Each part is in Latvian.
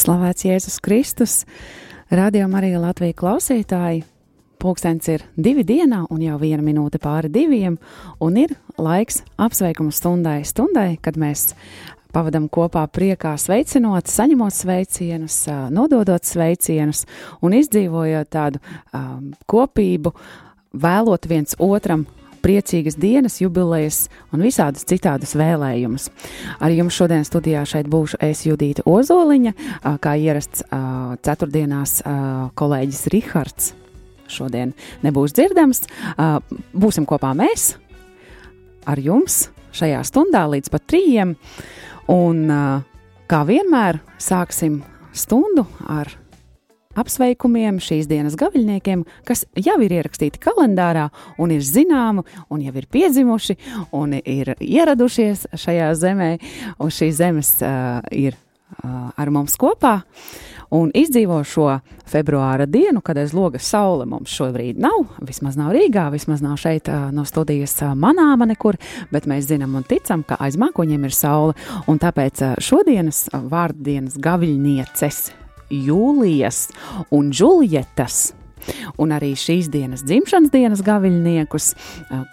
Slavēts Jēzus Kristus, Radio Marija Latvija klausītāji. Pūkstens ir divi dienā un jau viena minūte pāri diviem, un ir laiks apsveikumu stundai, stundai, kad mēs pavadam kopā priekā, sveicinot, saņemot sveicienus, nododot sveicienus un izdzīvojot tādu um, kopību, vēlot viens otram priecīgas dienas, jubilejas un visādus citādus vēlējumus. Ar jums šodien studijā šeit būšu es Judīta Ozoliņa, kā ierasts ceturtdienās kolēģis Rihards. Šodien nebūs dzirdams, būsim kopā mēs ar jums šajā stundā līdz pat trījiem, un kā vienmēr sāksim stundu ar apsveikumiem šīs dienas gaviļniekiem, kas jau ir ierakstīti kalendārā un ir zināmi, un jau ir piedzimuši un ir ieradušies šajā zemē, un šīs zemes uh, ir uh, ar mums kopā. Un izdzīvo šo februāra dienu, kad aiz logas saule mums šobrīd nav. Vismaz nav Rīgā, vismaz nav šeit no studijas manāma nekur, bet mēs zinām un ticam, ka aiz mākoņiem ir saule. Un tāpēc šodienas vārdienas gaviļnieces Jūlijas un Džuljetas. Un arī šīs dienas dzimšanas dienas gaviļniekus,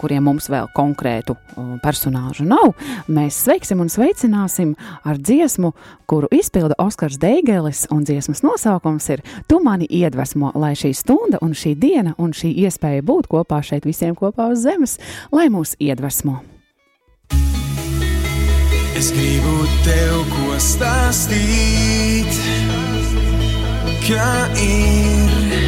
kuriem mums vēl konkrētu personāžu nav, mēs sveiksim un sveicināsim ar dziesmu, kuru izpilda Oskars Deigelis, dziesmas nosaukums ir Tu mani iedvesmo, lai šī stunda un šī diena un šī iespēja būt kopā šeit visiem kopā uz zemes, lai mūs iedvesmo. Es gribu tev ko stāstīt kā ir,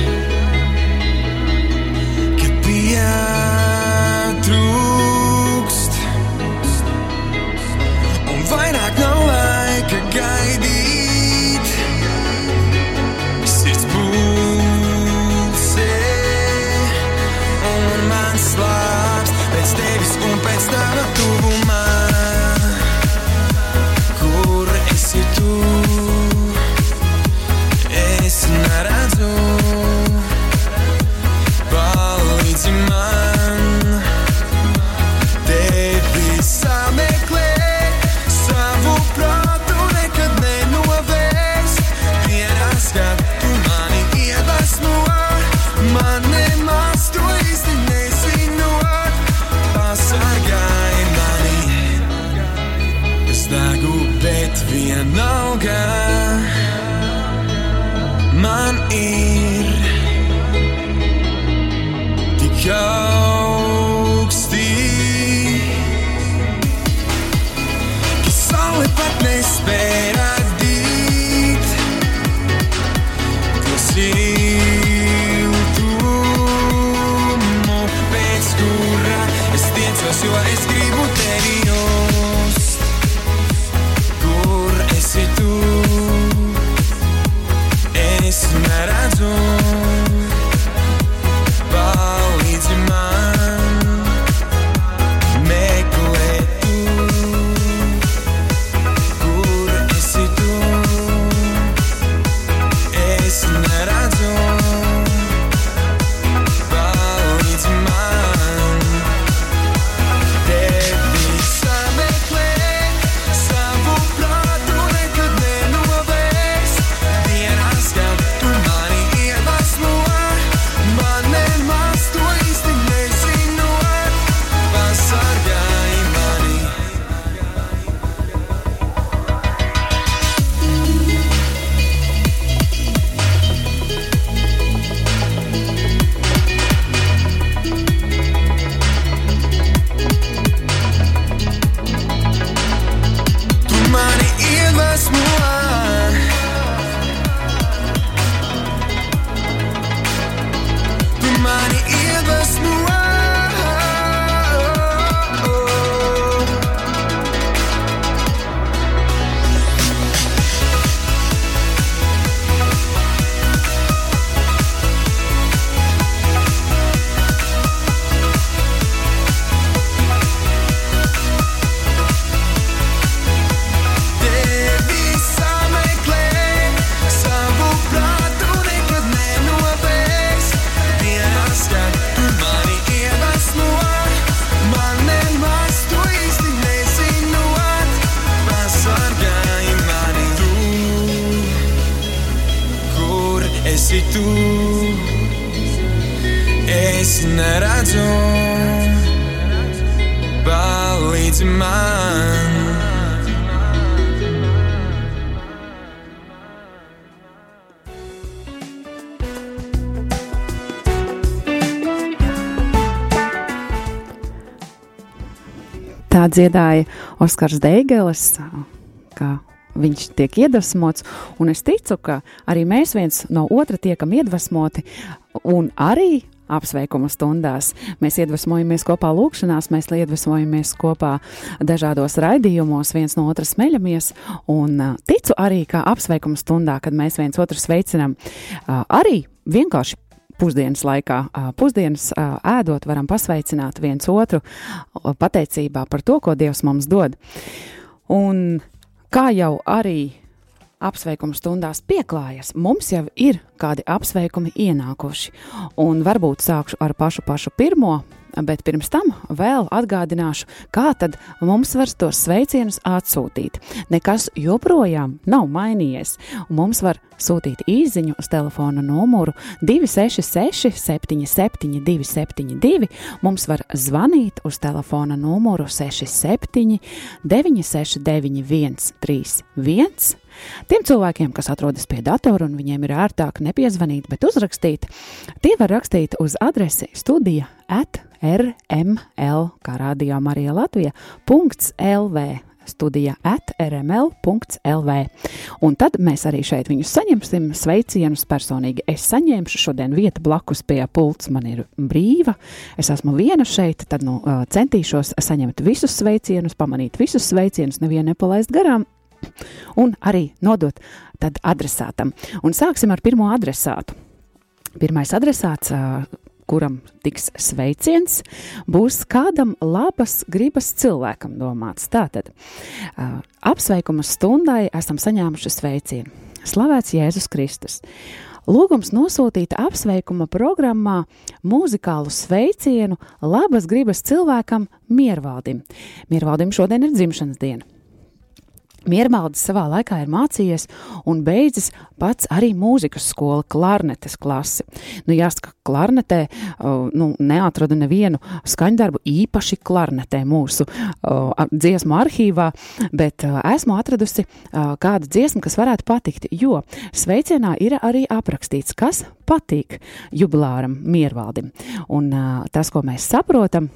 this and that Tā dziedāja Oskars Deigelis, kā viņš tiek iedvesmots, un es ticu, ka arī mēs viens no otra tiekam iedvesmoti, un arī apsveikuma stundās. Mēs iedvesmojamies kopā lūkšanās, mēs iedvesmojamies kopā dažādos raidījumos, viens no otra smeļamies, un ticu arī, ka apsveikuma stundā, kad mēs viens otru sveicinam, uh, arī vienkārši pusdienas laikā, pusdienas ēdot, varam pasveicināt viens otru pateicībā par to, ko Dievs mums dod. Un kā jau arī apsveikuma stundās pieklājas, mums jau ir kādi apsveikumi ienākuši. Un varbūt sākšu ar pašu pašu pirmo, bet pirms tam vēl atgādināšu, kā tad mums var tos sveicienus atsūtīt. Nekas joprojām nav mainījies, un mums var sūtīt īsiņu uz telefona numuru 266, 77, 272. Mums var zvanīt uz telefona numuru 67, 969, 131. Tiem cilvēkiem, kas atrodas pie datora un viņiem ir ērtāk nepiezvanīt, bet uzrakstīt, tie var rakstīt uz adresi studija at rml, kā rādījā Marija Latvija, .lv studija at rml.lv. Un tad mēs arī šeit viņus saņemsim sveicienus personīgi. Es saņemšu šodien vietu blakus pie pults, man ir brīva, es esmu viena šeit, tad nu, centīšos saņemt visus sveicienus, pamanīt visus sveicienus, nevienu nepalaist garām. Un arī nodot tad adresātam. Un sāksim ar pirmo adresātu. Pirmais adresāts kuram tiks sveiciens, būs kādam labas gribas cilvēkam domāts. Tātad apsveikuma stundai esam saņēmuši sveicienu. Slavēts Jēzus Kristus! Lūgums nosūtīt apsveikuma programmā mūzikālu sveicienu labas gribas cilvēkam Miervaldim. Miervaldim šodien ir dzimšanas diena. Miermaldis savā laikā ir mācījies un beidzis pats arī mūzikas skolu, klarnetes klasi. Nu, jāsaka, klarnetē nu, neatradu nevienu skaņdarbu īpaši klarnetē mūsu dziesmu arhīvā, bet esmu atradusi kādu dziesmu, kas varētu patikt, jo sveicienā ir arī aprakstīts, kas patīk jubilāram Miervaldim. Un tas, ko mēs saprotam,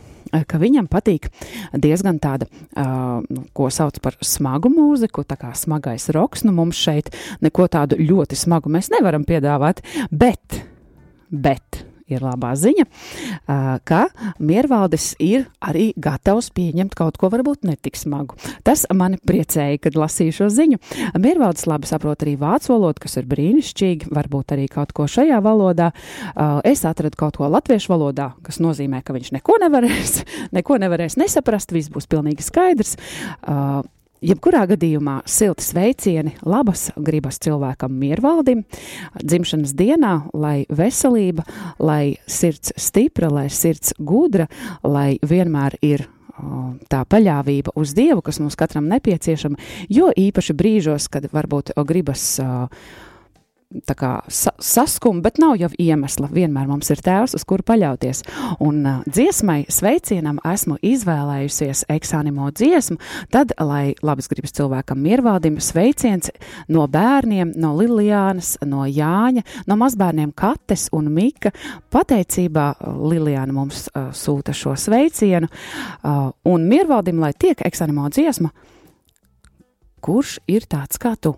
ka viņam patīk diezgan tāda, uh, ko sauc par smagu mūziku, tā kā smagais roks. Nu, mums šeit neko tādu ļoti smagu mēs nevaram piedāvāt, bet, bet ir labā ziņa, ka Miervaldis ir arī gatavs pieņemt kaut ko varbūt netik smagu. Tas mani priecēja, kad lasīju šo ziņu. Miervaldis labi saprot arī vācu valodu, kas ir brīnišķīgi, varbūt arī kaut ko šajā valodā. Es atradu kaut ko latviešu valodā, kas nozīmē, ka viņš neko nevarēs, neko nevarēs nesaprast, viss būs pilnīgi skaidrs. Jebkurā gadījumā silti sveicieni, labas gribas cilvēkam miervaldim, dzimšanas dienā, lai veselība, lai sirds stipra, lai sirds gudra, lai vienmēr ir tā paļāvība uz Dievu, kas mums katram nepieciešama, jo īpaši brīžos, kad varbūt gribas uh, tā kā sa saskuma, bet nav jau iemesla. Vienmēr mums ir tēvs, uz kuru paļauties. Un uh, dziesmai, sveicienam esmu izvēlējusies eksānimo dziesmu, tad, lai labas gribas cilvēkam miervaldim, sveiciens no bērniem, no Lilijānas, no Jāņa, no mazbērniem Kates un Mika. Pateicībā Lilijāna mums uh, sūta šo sveicienu, uh, un miervaldim, lai tiek eksānimo dziesma, kurš ir tāds kā tu?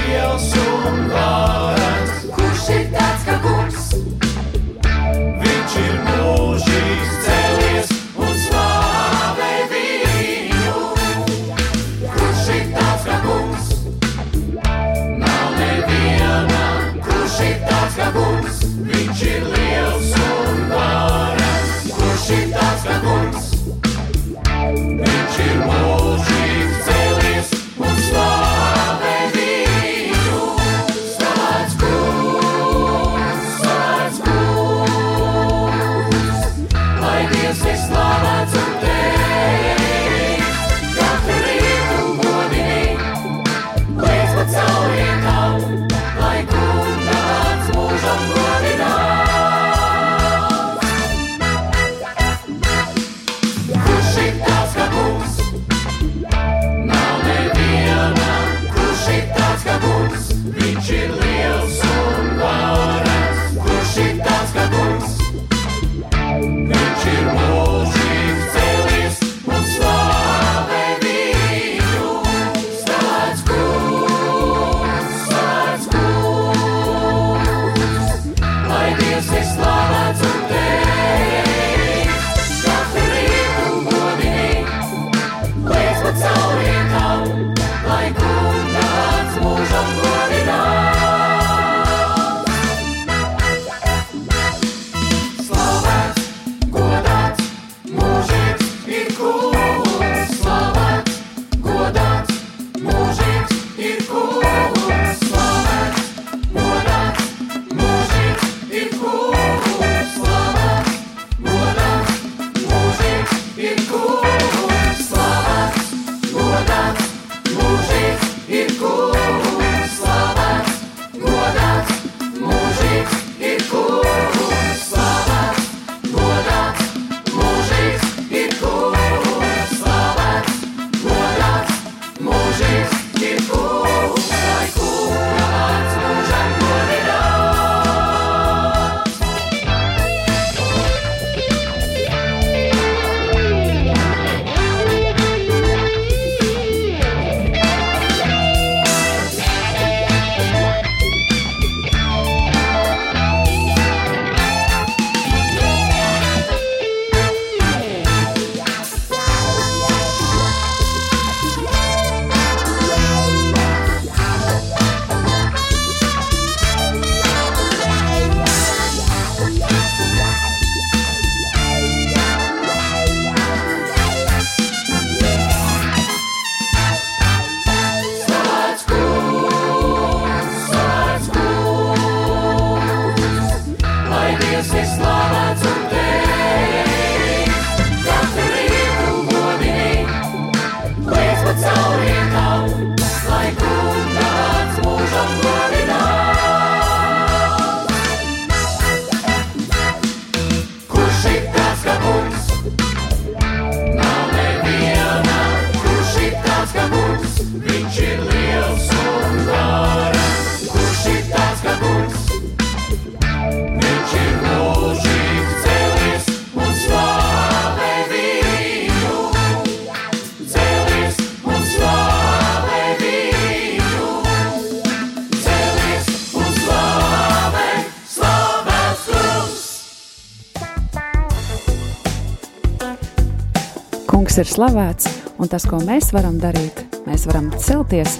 ir slavēts, un tas, ko mēs varam darīt, mēs varam celties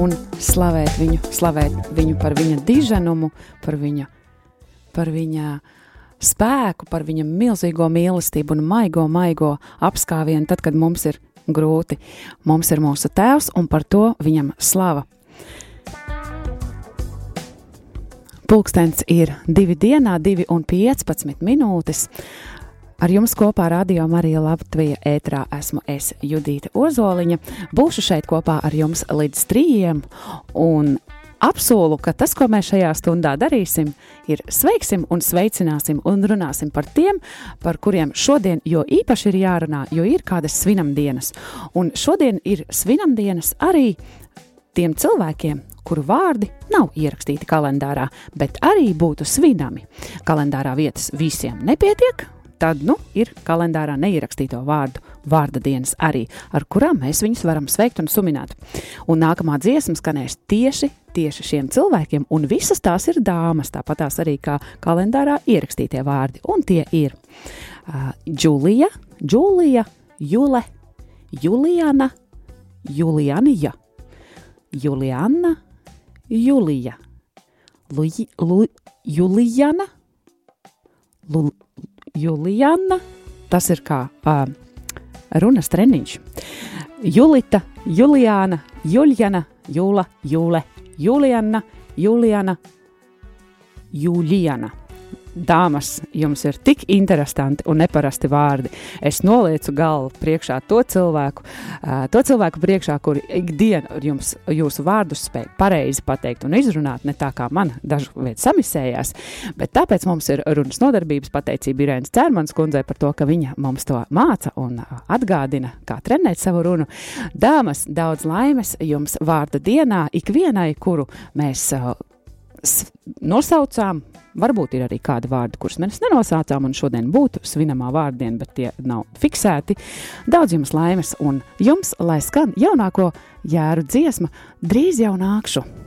un slavēt viņu, slavēt viņu par viņa diženumu, par viņa, par viņa spēku, par viņa milzīgo mīlestību un maigo, maigo apskāvienu, tad, kad mums ir grūti. Mums ir mūsu tēvs, un par to viņam slava. Pulkstens ir divi dienā, divi un 15 minūtes. Ar jums kopā Radio Marija Latvija ētrā esmu es Judīta Ozoliņa. Būšu šeit kopā ar jums līdz trījiem un apsolu, ka tas, ko mēs šajā stundā darīsim, ir sveiksim un sveicināsim un runāsim par tiem, par kuriem šodien jo īpaši ir jārunā, jo ir kādas svinamdienas. Un šodien ir svinamdienas arī tiem cilvēkiem, kuru vārdi nav ierakstīti kalendārā, bet arī būtu svinami. Kalendārā vietas visiem nepietiek, tad nu, ir kalendārā neierakstīto vārdu vārda dienas arī, ar kurām mēs viņus varam sveikt un suminēt. Un nākamā dziesma skanēs tieši, tieši šiem cilvēkiem, un visas tās ir dāmas, tāpat tās arī kā kalendārā ierakstītie vārdi, un tie ir uh, Džulija, Džulija, Jule, Juliana, Julianija, Juliana, Julija, Lu, Lu, Juliana, Lu, Juliana, tas ir kā uh, runas treniņš. Julita, Juliāna, Juliana, Jūla, Jūle, Juliana, Juliana, Juliana dāmas, jums ir tik interesanti un neparasti vārdi. Es nolieku galvu priekšā to cilvēku, to cilvēku priekšā, kuri ikdienu jums jūsu vārdus spēj pareizi pateikt un izrunāt, ne tā kā man dažu vietu samisējās, bet tāpēc mums ir runas nodarbības pateicība Irēnas Cērmans kundzei par to, ka viņa mums to māca un atgādina, kā trenēt savu runu. Dāmas, daudz laimes jums vārda dienā, ikvienai, kuru mēs nosaucām, Varbūt ir arī kādi vārdi, kurus mēs nenosaucām, un šodien būtu svinamā vārdiena, bet tie nav fiksēti. Daudz jums laimes, un jums, lai skan jaunāko jēru dziesma, drīz jau nākšu!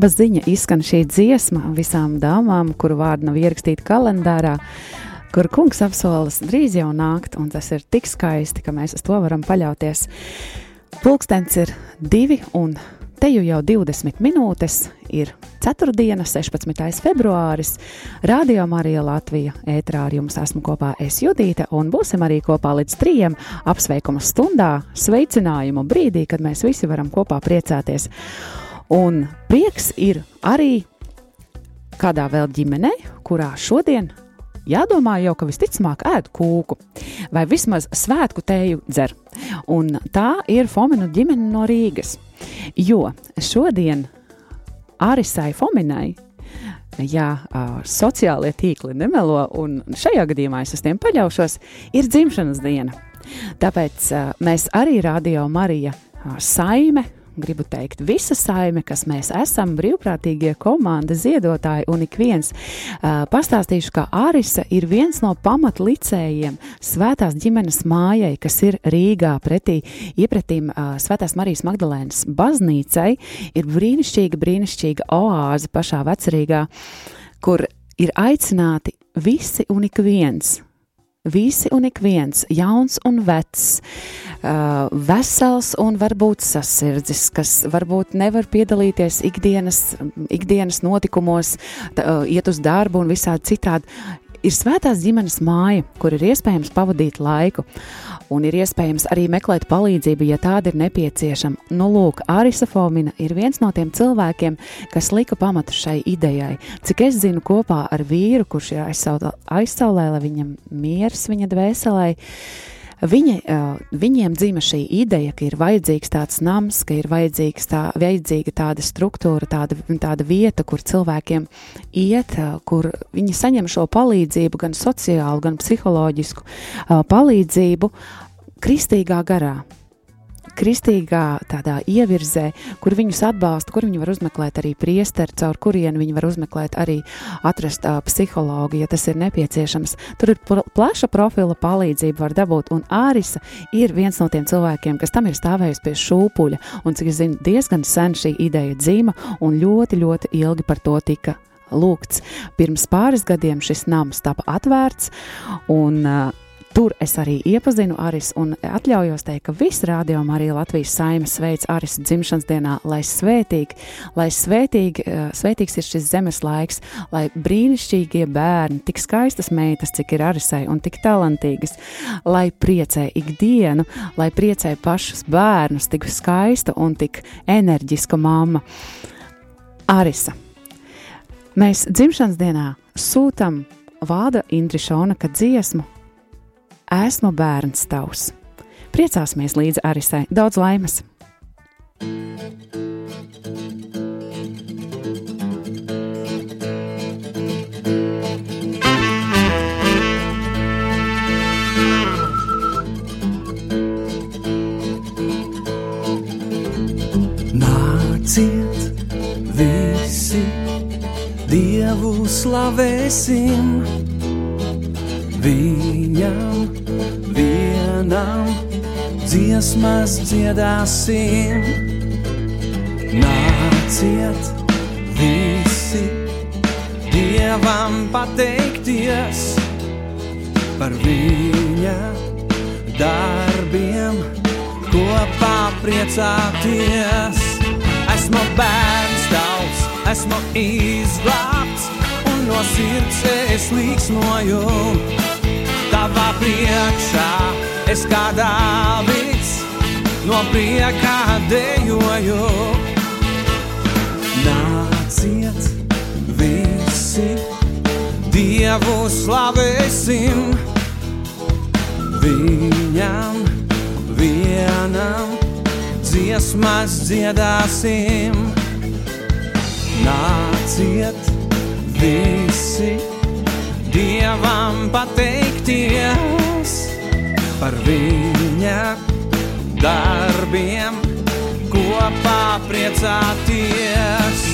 Laba ziņa izskan šī dziesma visām dāmām, kuru vārdu nav ierakstīta kalendārā, kur kungs apsolas drīz jau nākt, un tas ir tik skaisti, ka mēs uz to varam paļauties. Pulkstens ir divi un Te jau jau 20 minūtes ir ceturtdiena, 16. februāris. Radio Marija Latvija ētrā ar jums esmu kopā es Judīte un būsim arī kopā līdz trijiem apsveikuma stundā, sveicinājumu brīdī, kad mēs visi varam kopā priecāties. Un prieks ir arī kādā vēl ģimenē, kurā šodien jādomā jau, ka visticamāk ēd kūku vai vismaz svētku tēju dzer. Un tā ir Fominu ģimene no Rīgas. Jo šodien Arisai Fominai ja uh, sociālie tīkli nemelo, un šajā gadījumā es uz tiem paļaušos, ir dzimšanas diena. Tāpēc uh, mēs arī Radio Marija uh, saime gribu teikt, visa saime, kas mēs esam, brīvprātīgie komanda, ziedotāji un ik viens. Uh, pastāstīšu, ka Arisa ir viens no pamatlicējiem Svētās ģimenes mājai, kas ir Rīgā pretī iepretīm uh, Svētās Marijas Magdalēnas baznīcai. Ir brīnišķīga, brīnišķīga oāze pašā vecerīgā, kur ir aicināti visi un ik viens Visi un ik viens, jauns un vecs, uh, vesels un varbūt sasirdzis, kas varbūt nevar piedalīties ikdienas, ikdienas notikumos, tā, uh, iet uz darbu un visādi citādi, ir svētās ģimenes māja, kur ir iespējams pavadīt laiku un ir iespējams arī meklēt palīdzību, ja tāda ir nepieciešama. Nu, lūk, Arisa Fomina ir viens no tiem cilvēkiem, kas lika pamatu šai idejai. Cik es zinu, kopā ar vīru, kurš ir aizsaulē, lai viņam miers viņa dvēselē. Viņi, viņiem dzima šī ideja, ka ir vajadzīgs tāds nams, ka ir tā, vajadzīga tāda struktūra, tāda, tāda vieta, kur cilvēkiem iet, kur viņi saņem šo palīdzību, gan sociālu, gan psiholoģisku palīdzību kristīgā garā kristīgā tādā ievirzē, kur viņus atbalsta, kur viņi var uzmeklēt arī priesteri, caur kurienu viņi var uzmeklēt arī atrast uh, psihologu, ja tas ir nepieciešams. Tur ir plaša profila palīdzība var dabūt, un Ārisa ir viens no tiem cilvēkiem, kas tam ir stāvējis pie šūpuļa, un cik es zinu, diezgan sen šī ideja dzīva, un ļoti, ļoti ilgi par to tika lūgts. Pirms pāris gadiem šis nams tika atvērts, un uh, Tur es arī iepazinu Aris un atļaujos teikt, ka viss rādījumā arī Latvijas saimas sveic Aris dzimšanas dienā, lai svētīgi, lai svētīgi, eh, svētīgs ir šis zemes laiks, lai brīnišķīgie bērni, tik skaistas meitas, cik ir Arisai un tik talantīgas, lai priecē ikdienu, lai priecē pašus bērnus, tik skaista un tik enerģiska mamma. Arisa. Mēs dzimšanas dienā sūtam Vāda Indrišona dziesmu Esmu bērns tavs. Priecāsimies līdz Arisai. Daudz laimes! Nāciet visi, Dievu slavēsim! Viņam vienam dziesmas dziedāsim. Nāciet visi Dievam pateikties par viņa darbiem, kopā priecāties. Esmu bērns tavs, esmu izglābts un no sirds es līksmoju tavā priekšā. Es kā dāvīts no priekā dejoju. Nāciet visi, Dievu slavēsim, viņam vienam dziesmas dziedāsim. Nāciet visi! Dievam pateikties par viņa darbiem kopā priecāties.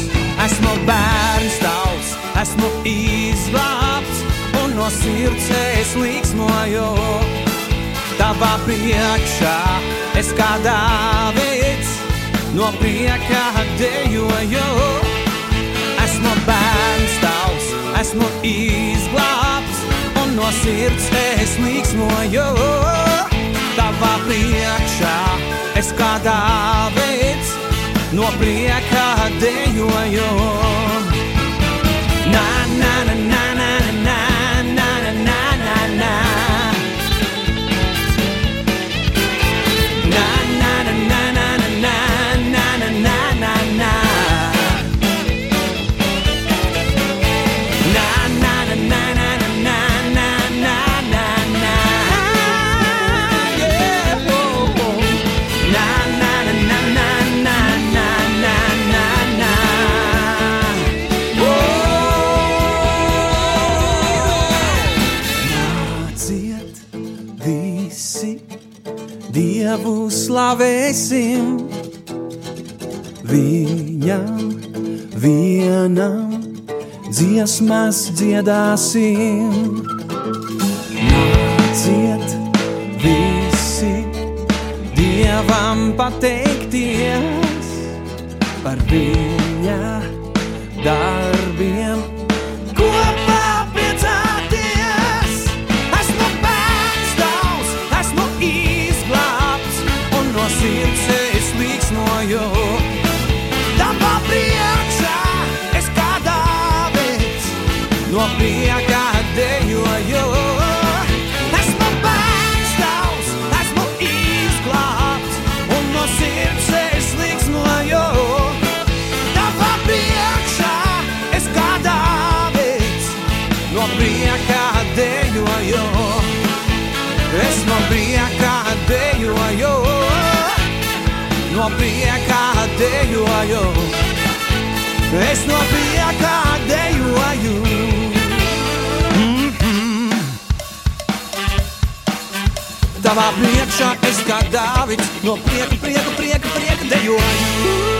Esmu bērns tavs, esmu izglābts un no sirds es līksmoju. Tavā priekšā es kā dāvids no prieka dejoju. Esmu bērns tavs, esmu izglābts sirds es līksmoju. Tavā priekšā es kā dāvids no prieka dejoju. Na, na, na, na, na, slavēsim, Viņam vienam dziesmas dziedāsim. Nāciet visi, Dievam pateikties par viņa darbiem. No prieka dejoju. Esmu bērns tavs, esmu izglābts, un no sirds es līksmoju. Tavā priekšā es kā dāvids, no prieka dejoju. Es no prieka dejoju, no prieka dejoju. Es no prieka dejoju. Tavā priekšā es kā Dāvids, no prieka, prieka, prieka, prieka dejoju.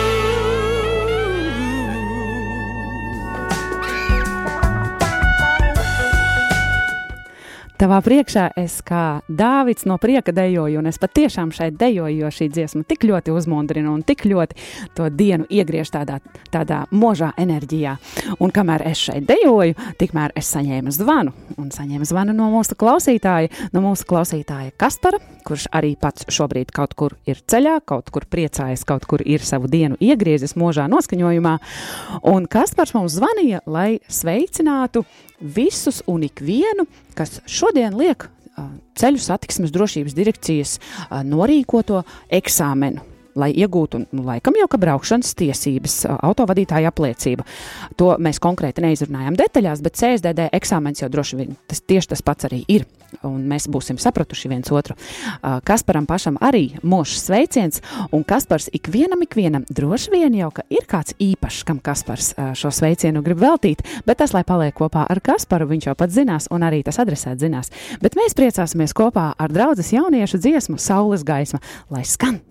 Tavā priekšā es kā Dāvids no prieka dejoju, un es patiešām šeit dejoju, jo šī dziesma tik ļoti uzmundrina un tik ļoti to dienu iegriež tādā, tādā možā enerģijā. Un kamēr es šeit dejoju, tikmēr es saņēmu zvanu, un saņēmu zvanu no mūsu klausītāja, no mūsu klausītāja Kaspara, kurš arī pats šobrīd kaut kur ir ceļā, kaut kur priecājas, kaut kur ir savu dienu iegriezis možā noskaņojumā. Un Kaspars mums zvanīja, lai sveicinātu visus un ikvienu, kas šodien liek ceļu satiksmes drošības direkcijas norīkoto eksāmenu. Lai iegūtu, nu, laikam jau kā braukšanas tiesības, autovadītāja apliecība. To mēs konkrēti neizrunājām detaļās, bet CSDD eksāmens jau droši vien tas tieši tas pats arī ir. Un mēs būsim sapratuši viens otru. Kasparam pašam arī mošs sveiciens, un Kaspars ikvienam, ikvienam droši vien jau ka ir kāds īpašs, kam Kaspars šo sveicienu grib veltīt, bet tas, lai paliek kopā ar Kasparu, viņš jau pats zinās, un arī tas adresēts zinās. Bet mēs priecāsimies kopā ar draudzes jauniešu dziesmu Saules gaisma, lai skan!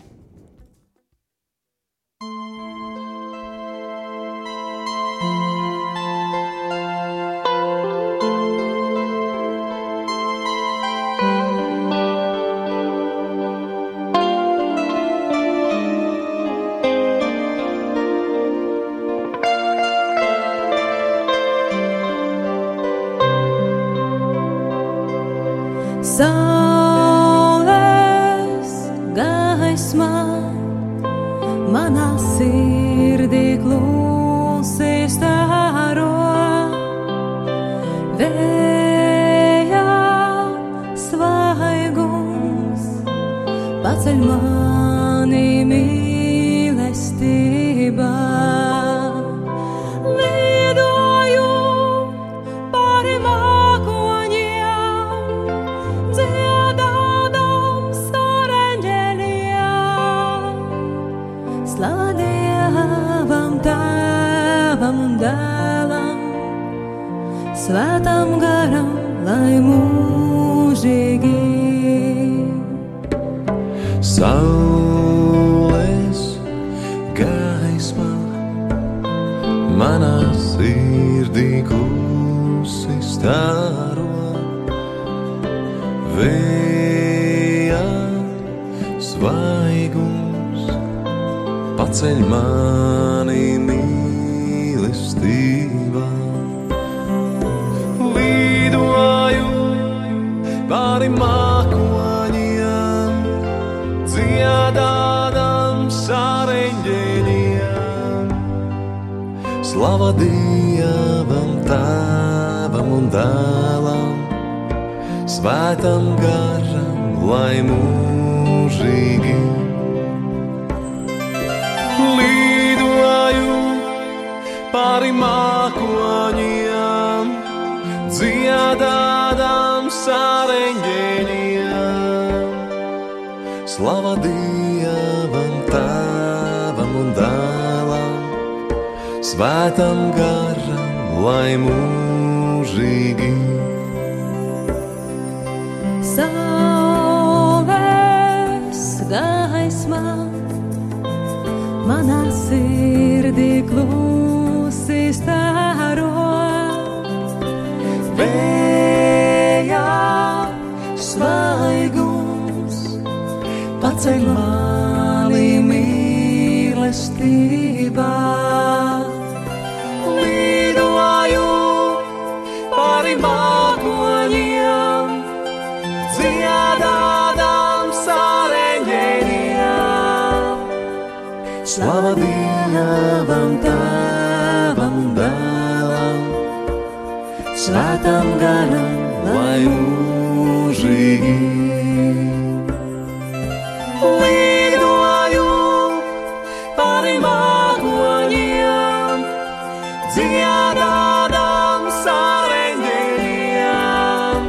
Pāri mākoņiem, dziedādām sāreņģēniem. Slava Dievam, Tēvam un Dēlam, Svētam garam, lai mūžīgi. Paceļ mani mīlestībā. Lidoju pāri mākoņiem, dziedādām sāreņģēniem. Slava Dievam, Tēvam Dēlam, Svētam garam, lai mūžīgi. Lidoju pāri mākoņiem, dziedādām sāreņģēniem.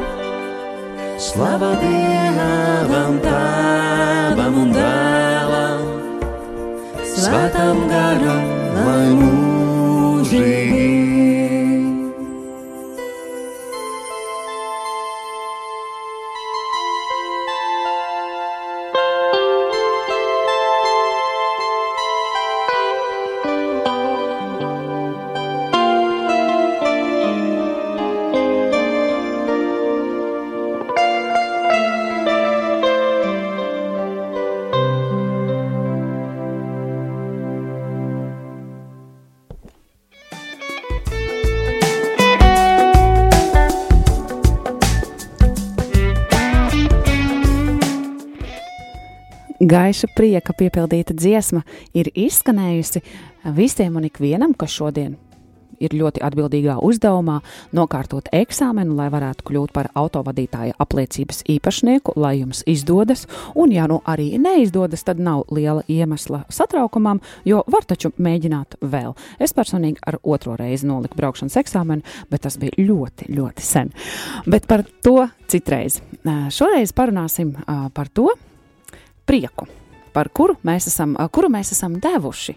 Slava Dievam, Tēvam un Dēlam, Svētam garam, Gaiša prieka piepildīta dziesma ir izskanējusi visiem un ikvienam, kas šodien ir ļoti atbildīgā uzdevumā nokārtot eksāmenu, lai varētu kļūt par autovadītāja apliecības īpašnieku, lai jums izdodas. Un, ja nu arī neizdodas, tad nav liela iemesla satraukumam, jo var taču mēģināt vēl. Es personīgi ar otro reizi noliku braukšanas eksāmenu, bet tas bija ļoti, ļoti sen. Bet par to citreiz. Šoreiz parunāsim par to prieku par kuru mēs esam, kuru mēs esam devuši.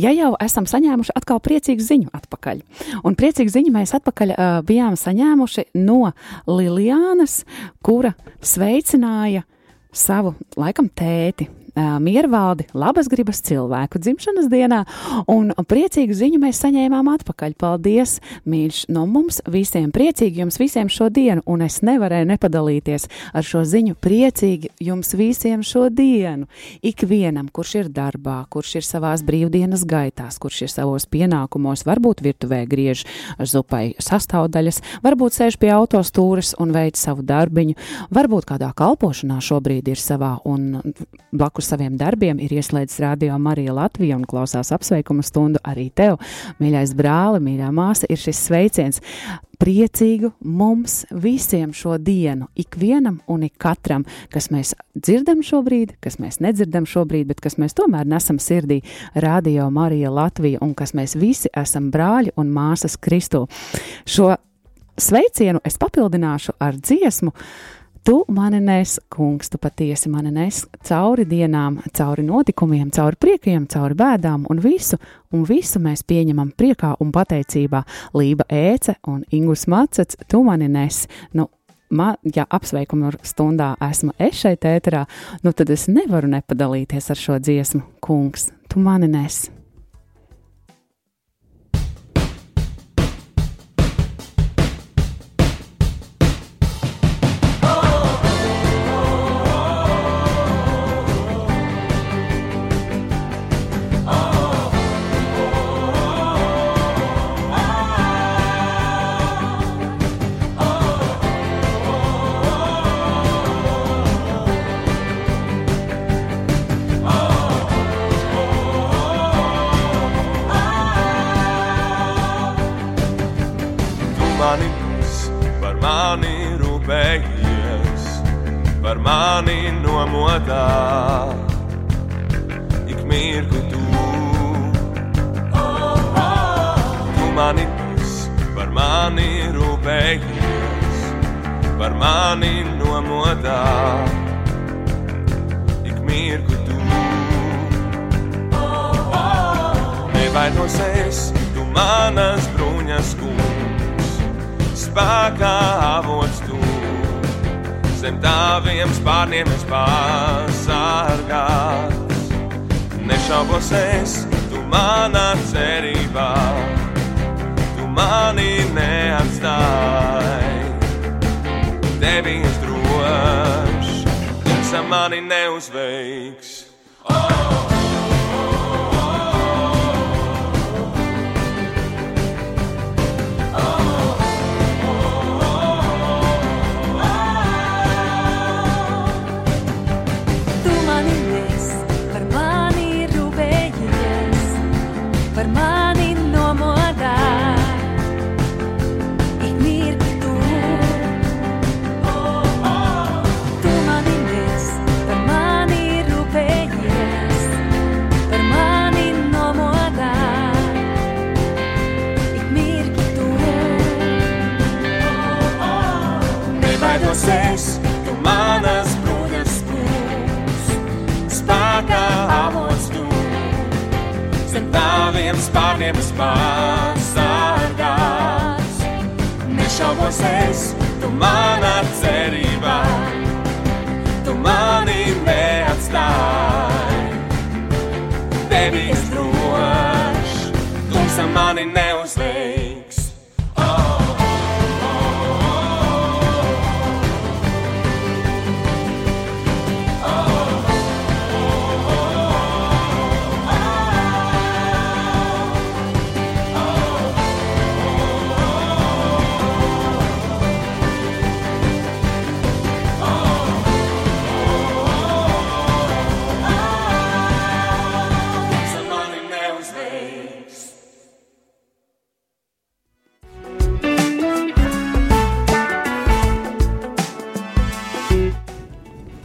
Ja jau esam saņēmuši atkal priecīgu ziņu atpakaļ, un priecīgu ziņu mēs atpakaļ uh, bijām saņēmuši no Liljānas, kura sveicināja savu, laikam, tēti. Miervaldi, labas gribas cilvēku dzimšanas dienā, un priecīgu ziņu mēs saņēmām atpakaļ. Paldies, mīļš, no mums visiem priecīgi jums visiem šo dienu, un es nevarēju nepadalīties ar šo ziņu priecīgi jums visiem šo dienu. Ikvienam, kurš ir darbā, kurš ir savās brīvdienas gaitās, kurš ir savos pienākumos, varbūt virtuvē griež zupai sastāvdaļas, varbūt sēž pie autostūres un veic savu darbiņu, varbūt kādā kalpošanā šobrīd ir savā un blakus saviem darbiem ir ieslēdzis radio Marija Latvija un klausās apsveikuma stundu arī tev, mīļais brāli, mīļā māsa, ir šis sveiciens priecīgu mums visiem šo dienu, ikvienam un ikatram, kas mēs dzirdam šobrīd, kas mēs nedzirdam šobrīd, bet kas mēs tomēr nesam sirdī Radio Marija Latvija un kas mēs visi esam brāļi un māsas Kristū. Šo sveicienu es papildināšu ar dziesmu. Tu mani nes, kungs, tu patiesi mani nes cauri dienām, cauri notikumiem, cauri priekiem, cauri bēdām un visu, un visu mēs pieņemam priekā un pateicībā. Lība ēce un Ingus Macets, tu mani nes. Nu, man, ja apsveikuma stundā esmu es šeit ēterā, nu tad es nevaru nepadalīties ar šo dziesmu, kungs, tu mani nes. Mani nomodā. Ik mirkli tu, tu mani esi, par mani rūpējies, par mani nomodā. Ik mirkli tu, nevainosies, tu manas bruņas kungs, spēkā avots tu. Zem taviem spārniem es pasargāts. Nešaubos es, tu manā cerībā, tu mani neatstāji. Tevi es drošs, tu mani neuzveiks. Tu spārniem es pasargāts. Nešaubos es, tu manā cerībā, tu mani neatstāji. Tevi es drošs, tumsa mani neuzveiks.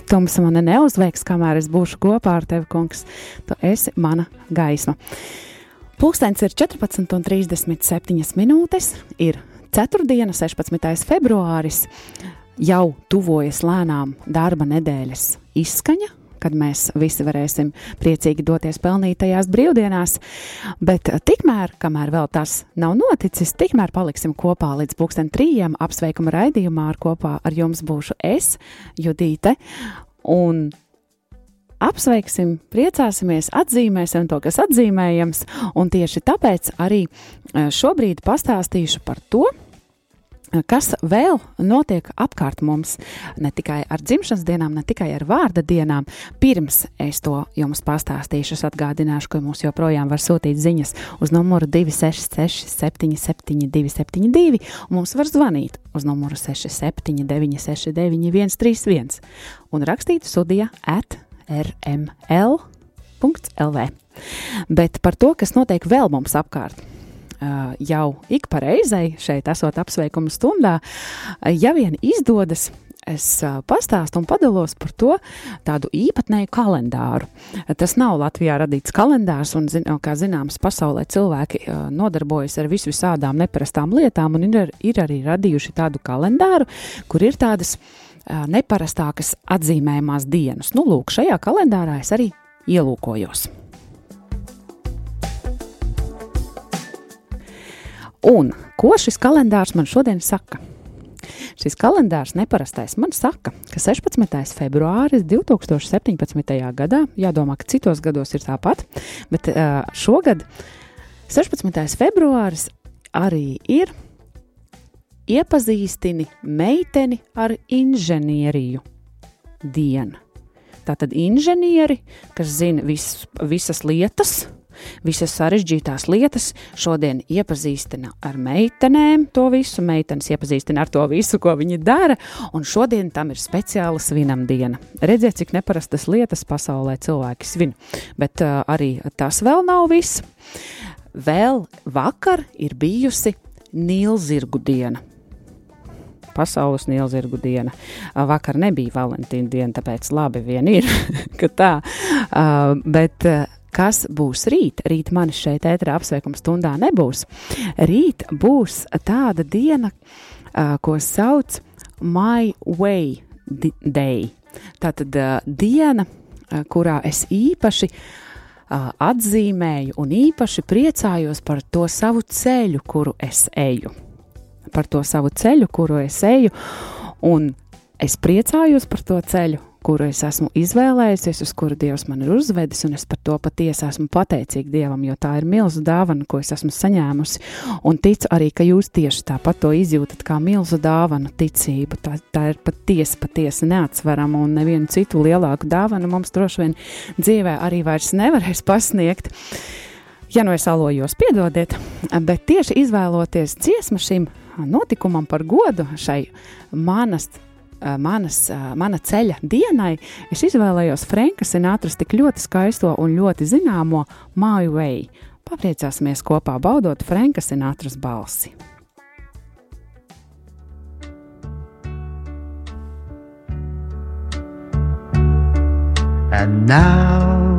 Tums man neuzveiks, kamēr es būšu kopā ar tevi, kungs. Tu esi mana gaisma. Pūkstens ir 14,37 minūtes. Ir 4. diena, 16. februāris. Jau tuvojas lēnām darba nedēļas izskaņa, kad mēs visi varēsim priecīgi doties pelnītajās brīvdienās. Bet tikmēr, kamēr vēl tas nav noticis, tikmēr paliksim kopā līdz pulksten trījiem. Apsveikuma raidījumā ar kopā ar jums būšu es, Judīte, un apsveiksim, priecāsimies, atzīmēsim to, kas atzīmējams, un tieši tāpēc arī eh, šobrīd pastāstīšu par to, kas vēl notiek apkārt mums, ne tikai ar dzimšanas dienām, ne tikai ar vārda dienām. Pirms es to jums pastāstīšu, es atgādināšu, ka mums joprojām var sūtīt ziņas uz numuru 266, 77, 272, un mums var zvanīt uz numuru 679, 691, 131 un rakstīt studija at rml.lv. Bet par to, kas notiek vēl mums apkārt jau ik pa reizei šeit esot apsveikuma stundā, ja vien izdodas, es pastāstu un padalos par to tādu īpatnēju kalendāru. Tas nav Latvijā radīts kalendārs, un, kā zināms, pasaulē cilvēki nodarbojas ar visvisādām neparastām lietām, un ir, ir arī radījuši tādu kalendāru, kur ir tādas neparastākas atzīmējumās dienas. Nu, lūk, šajā kalendārā es arī ielūkojos. Un ko šis kalendārs man šodien saka? Šis kalendārs neparastais man saka, ka 16. februāris 2017. gadā, jādomā, ka citos gados ir tāpat, bet šogad 16. februāris arī ir iepazīstini meiteni ar inženieriju dienu. Tātad inženieri, kas zina vis, visas lietas, visas sarežģītās lietas, šodien iepazīstina ar meitenēm to visu, meitenes iepazīstina ar to visu, ko viņi dara, un šodien tam ir speciāla svinam diena. Redziet, cik neparastas lietas pasaulē cilvēki svin, bet uh, arī tas vēl nav viss. Vēl vakar ir bijusi Nīlzirgu diena. pasaules nielzirgu diena. Vakar nebija Valentīna diena, tāpēc labi vien ir, ka tā. Uh, bet uh, kas būs rīt? Rīt manis šeit ēterā apsveikuma stundā nebūs. Rīt būs tāda diena, uh, ko sauc My Way Day. Tātad uh, diena, uh, kurā es īpaši uh, atzīmēju un īpaši priecājos par to savu ceļu, kuru es eju. Par to savu ceļu, kuru es eju, un es priecājos par to ceļu, kuru es esmu izvēlējusies, uz kuru Dievs man ir uzvedis, un es par to patiesi esmu pateicīga Dievam, jo tā ir milzu dāvana, ko es esmu saņēmusi. Un ticu arī, ka jūs tieši tāpat to izjūtat kā milzu dāvanu, ticību. Tā, tā ir patiesi, patiesi neatsverama, un nevienu citu lielāku dāvanu mums droši vien dzīvē arī vairs nevarēs pasniegt. Ja nu es alojos, piedodiet, bet tieši izvēloties dziesmu šim notikumam par godu šai manas manas, uh, mana ceļa dienai, es izvēlējos Franka Sinatras tik ļoti skaisto un ļoti zināmo My Way. Papriecāsimies kopā, baudot Franka Sinatras balsi. And now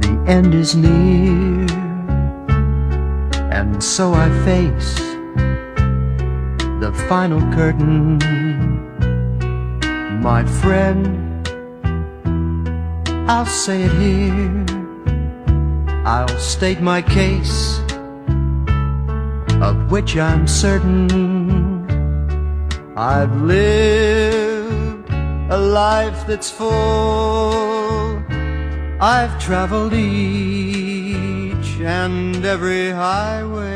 the end is near, and so I face the final curtain. My friend, I'll say it here, I'll state my case, of which I'm certain. I've lived a life that's full. I've traveled each and every highway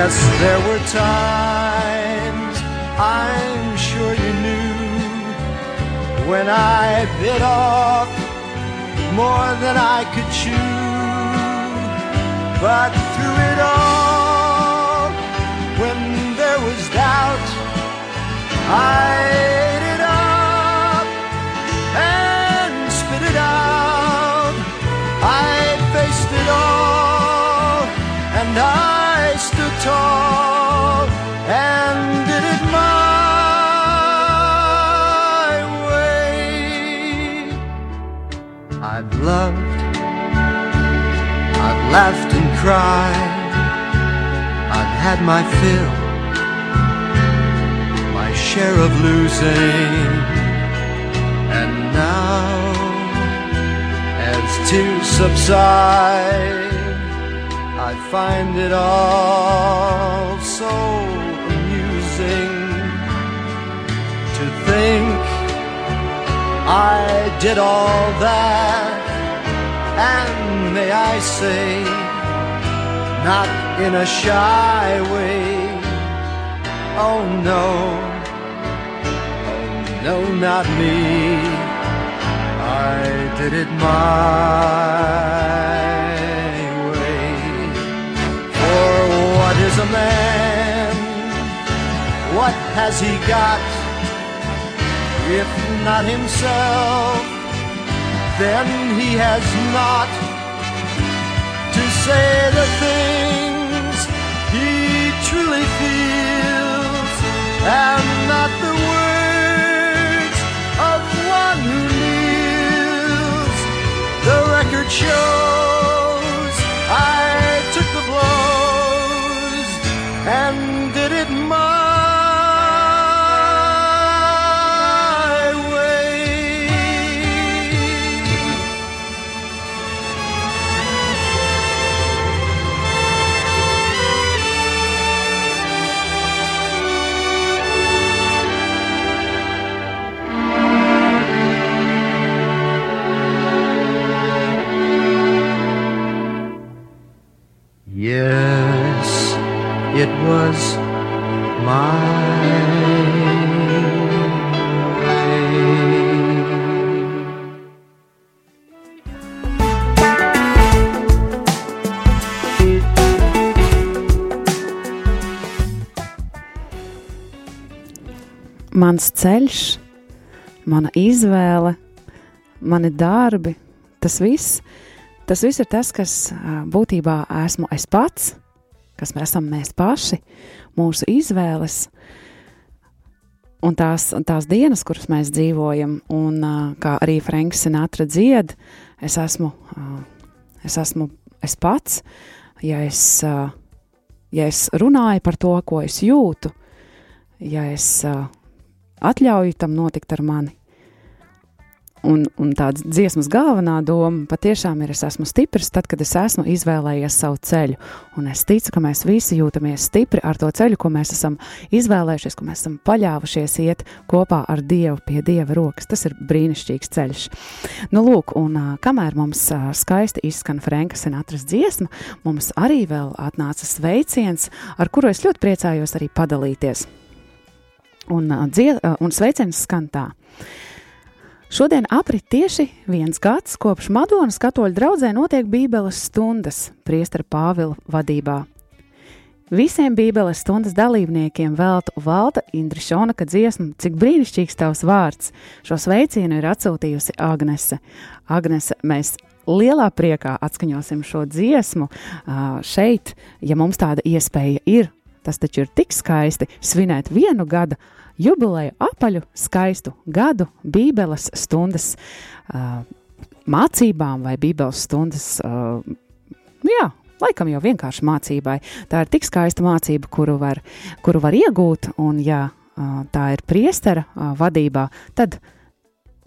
Yes, there were times I'm sure you knew when I bit off more than I could chew. But through it all, when there was doubt, I ate it up and spit it out. I faced it all, and I tall and did it my way. I've loved, I've laughed and cried, I've had my fill, my share of losing. And now, as tears subside, find it all so amusing to think I did all that, and may I say, not in a shy way. Oh no, no, not me. I did it my a man? What has he got? If not himself, then he has not to say the things he truly feels, and not the words of one who kneels. The record shows Mans ceļš, mana izvēle, mani darbi, tas viss, tas viss ir tas, kas būtībā esmu es pats, kas mēs esam mēs paši, mūsu izvēles. Un tās, tās dienas, kuras mēs dzīvojam, un kā arī Franks Sinatra dzied, es esmu, es esmu es pats, ja es, ja es runāju par to, ko es jūtu, ja es atļauju tam notikt ar mani. Un, un tāda dziesmas galvenā doma patiešām ir, es esmu stiprs, tad, kad es esmu izvēlējies savu ceļu. Un es ticu, ka mēs visi jūtamies stipri ar to ceļu, ko mēs esam izvēlējušies, ko mēs esam paļāvušies iet kopā ar Dievu pie Dieva rokas. Tas ir brīnišķīgs ceļš. Nu, lūk, un ā, kamēr mums ā, skaisti izskan Franka Sinatras dziesma, mums arī vēl atnāca sveiciens, ar kuru es ļoti priecājos arī padalīties. Un, ā, dzie, ā, un sveiciens skan tā. Šodien aprit tieši viens gads, kopš Madonas katoļu draudzē notiek Bībeles stundas priestera Pāvila vadībā. Visiem Bībeles stundas dalībniekiem veltu Valta Indrišonaka dziesmu, cik brīnišķīgs tavs vārds. Šo sveicienu ir atsūtījusi Agnese. Agnese, mēs lielā priekā atskaņosim šo dziesmu šeit, ja mums tāda iespēja ir. Tas taču ir tik skaisti svinēt vienu gada jubileju apaļu, skaistu gadu Bībeles stundas uh, mācībām vai Bībeles stundas. Uh, jā, laikam jau vienkārši mācībai. Tā ir tik skaista mācība, kuru var, kuru var iegūt, un ja uh, tā ir priestera uh, vadībā, tad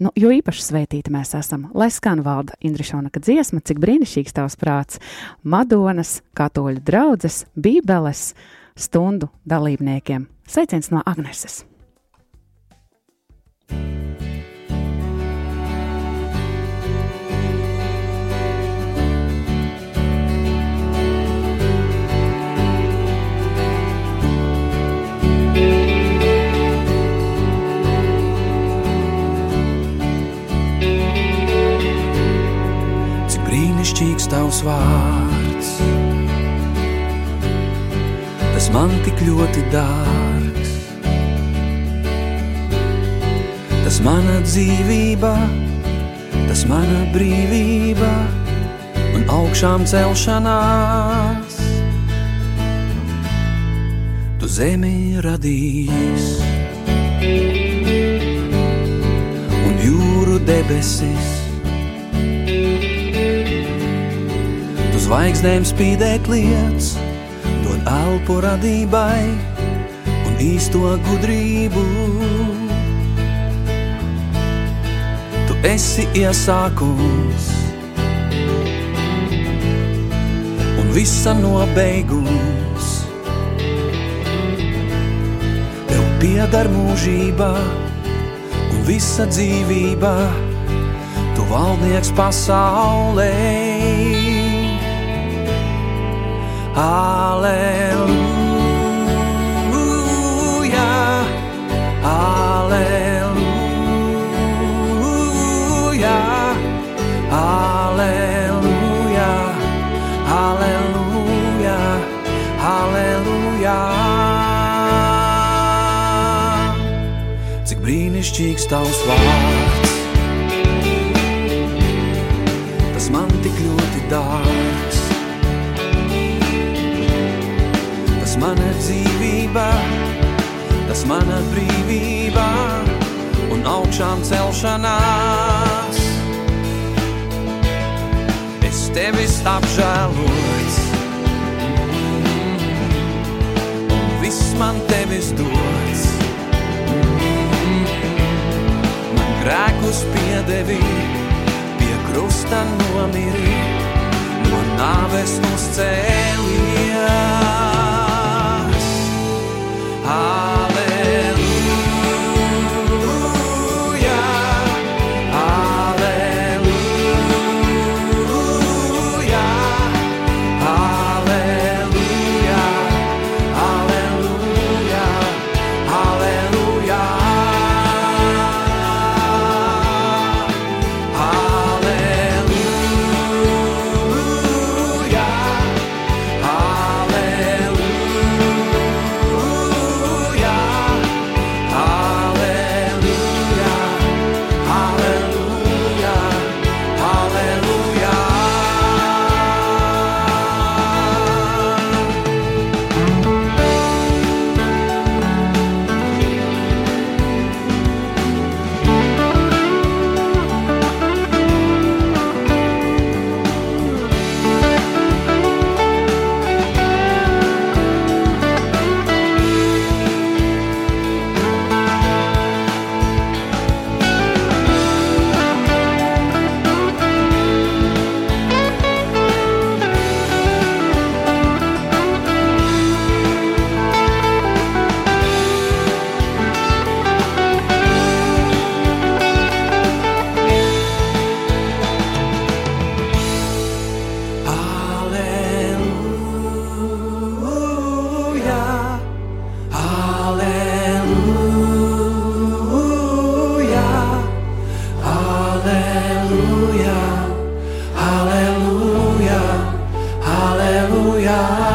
Nu, jo īpaši svētīti mēs esam, lai skan valda Indrišonaka dziesma, cik brīnišķīgs tavs prāts, Madonas, katoļu draudzes, bībeles stundu dalībniekiem. Sveiciens no Agneses! Brīnišķīgs tavs vārds, tas man tik ļoti dārgs. Tas mana dzīvība, tas mana brīvība un augšām celšanās. Tu zemi radījis un jūru debesis. Tu zvaigznēm spīdēt lietas, elpu radībai un īsto gudrību. Tu esi iesākums un visa nobeigums. Tev pieder mūžība un visa dzīvība, tu valdnieks pasaulē. Aleluja, aleluja, aleluja, aleluja, aleluja. Cik brīnišķīgs tavs vārds, tas man tik ļoti dārgs. Mana dzīvība, tas mana brīvība un augšām celšanās. Es tevis apžēlots, un viss man tevis dots. Man grēkus piedevi, pie krusta nomiri, no nāves uzcēlies. Aleluja, Cik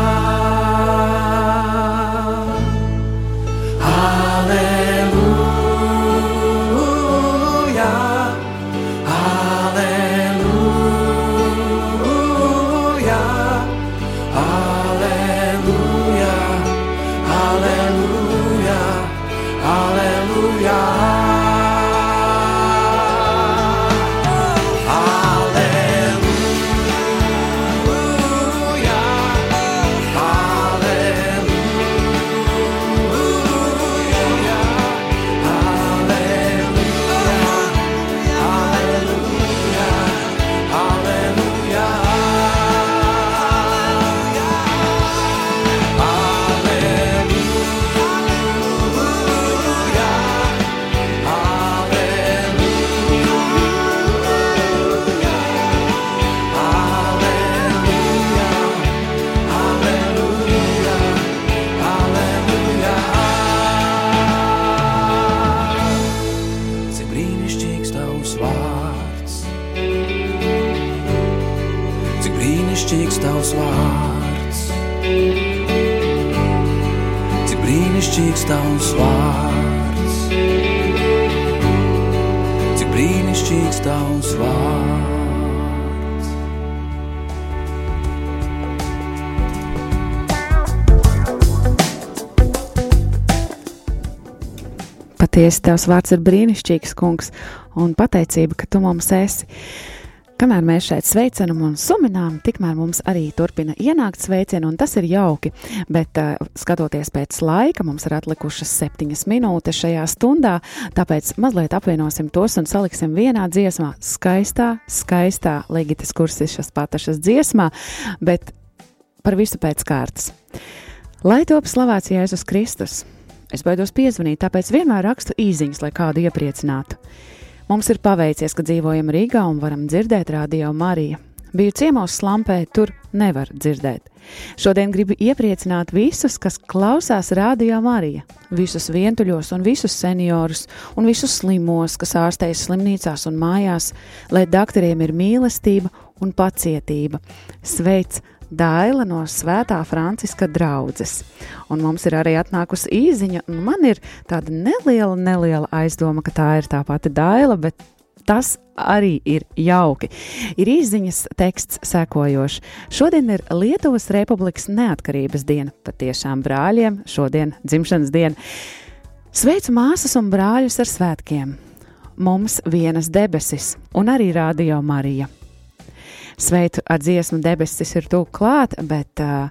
tavs vārds. Patiesi, tavs vārds ir brīnišķīgs, kungs, un pateicība, ka tu mums esi. Kamēr mēs šeit sveicinām un suminām, tikmēr mums arī turpina ienākt sveicieni, un tas ir jauki. Bet, uh, skatoties pēc laika, mums ir atlikušas septiņas minūtes šajā stundā, tāpēc mazliet apvienosim tos un saliksim vienā dziesmā, skaistā, skaistā Ligitas kursišas patašas dziesmā, bet par visu pēc kārtas. Lai top slavēts Jēzus Kristus! Es baidos piezvanīt, tāpēc vienmēr rakstu īsiņas, lai kādu iepriecinātu. Mums ir paveicies, ka dzīvojam Rīgā un varam dzirdēt radio Mariju. Biju ciemos slampē, tur nevar dzirdēt. Šodien gribu iepriecināt visus, kas klausās radio Marija, visus vientuļos un visus seniorus un visus slimos, kas ārstējas slimnīcās un mājās, lai doktoriem ir mīlestība un pacietība. Sveic! Daila no Svētā Franciska draudzes. Un mums ir arī atnākusi īziņa, un man ir tāda neliela, neliela aizdoma, ka tā ir tā pati Daila, bet tas arī ir jauki. Ir izziņas teksts sekojošs. Šodien ir Lietuvas Republikas neatkarības diena, patiešām brāļiem šodien dzimšanas diena. Sveicu māsas un brāļus ar svētkiem! Mums vienas debesis un arī Radio Marija sveitu ar dziesmu debesis ir tūk klāt, bet, uh,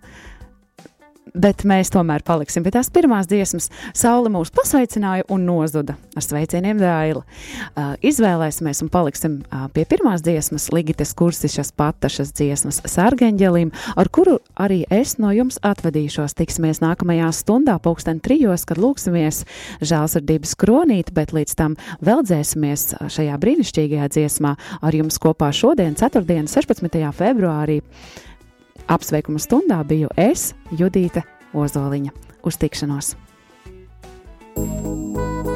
bet mēs tomēr paliksim pie tās pirmās dziesmas. Saule mūs pasveicināja un nozuda ar sveicieniem dēli. Uh, izvēlēsimies un paliksim uh, pie pirmās dziesmas, Ligites kursišas patašas dziesmas Sargeņģelim, ar kuru arī es no jums atvadīšos. Tiksimies nākamajā stundā, pulksten trijos, kad lūksimies žēlsirdības kronīt, bet līdz tam vēl dzēsimies šajā brīnišķīgajā dziesmā ar jums kopā šodien, ceturtdien, 16. februārī. Apsveikuma stundā biju es, Judīte Ozoliņa. Uz tikšanos! Gaiši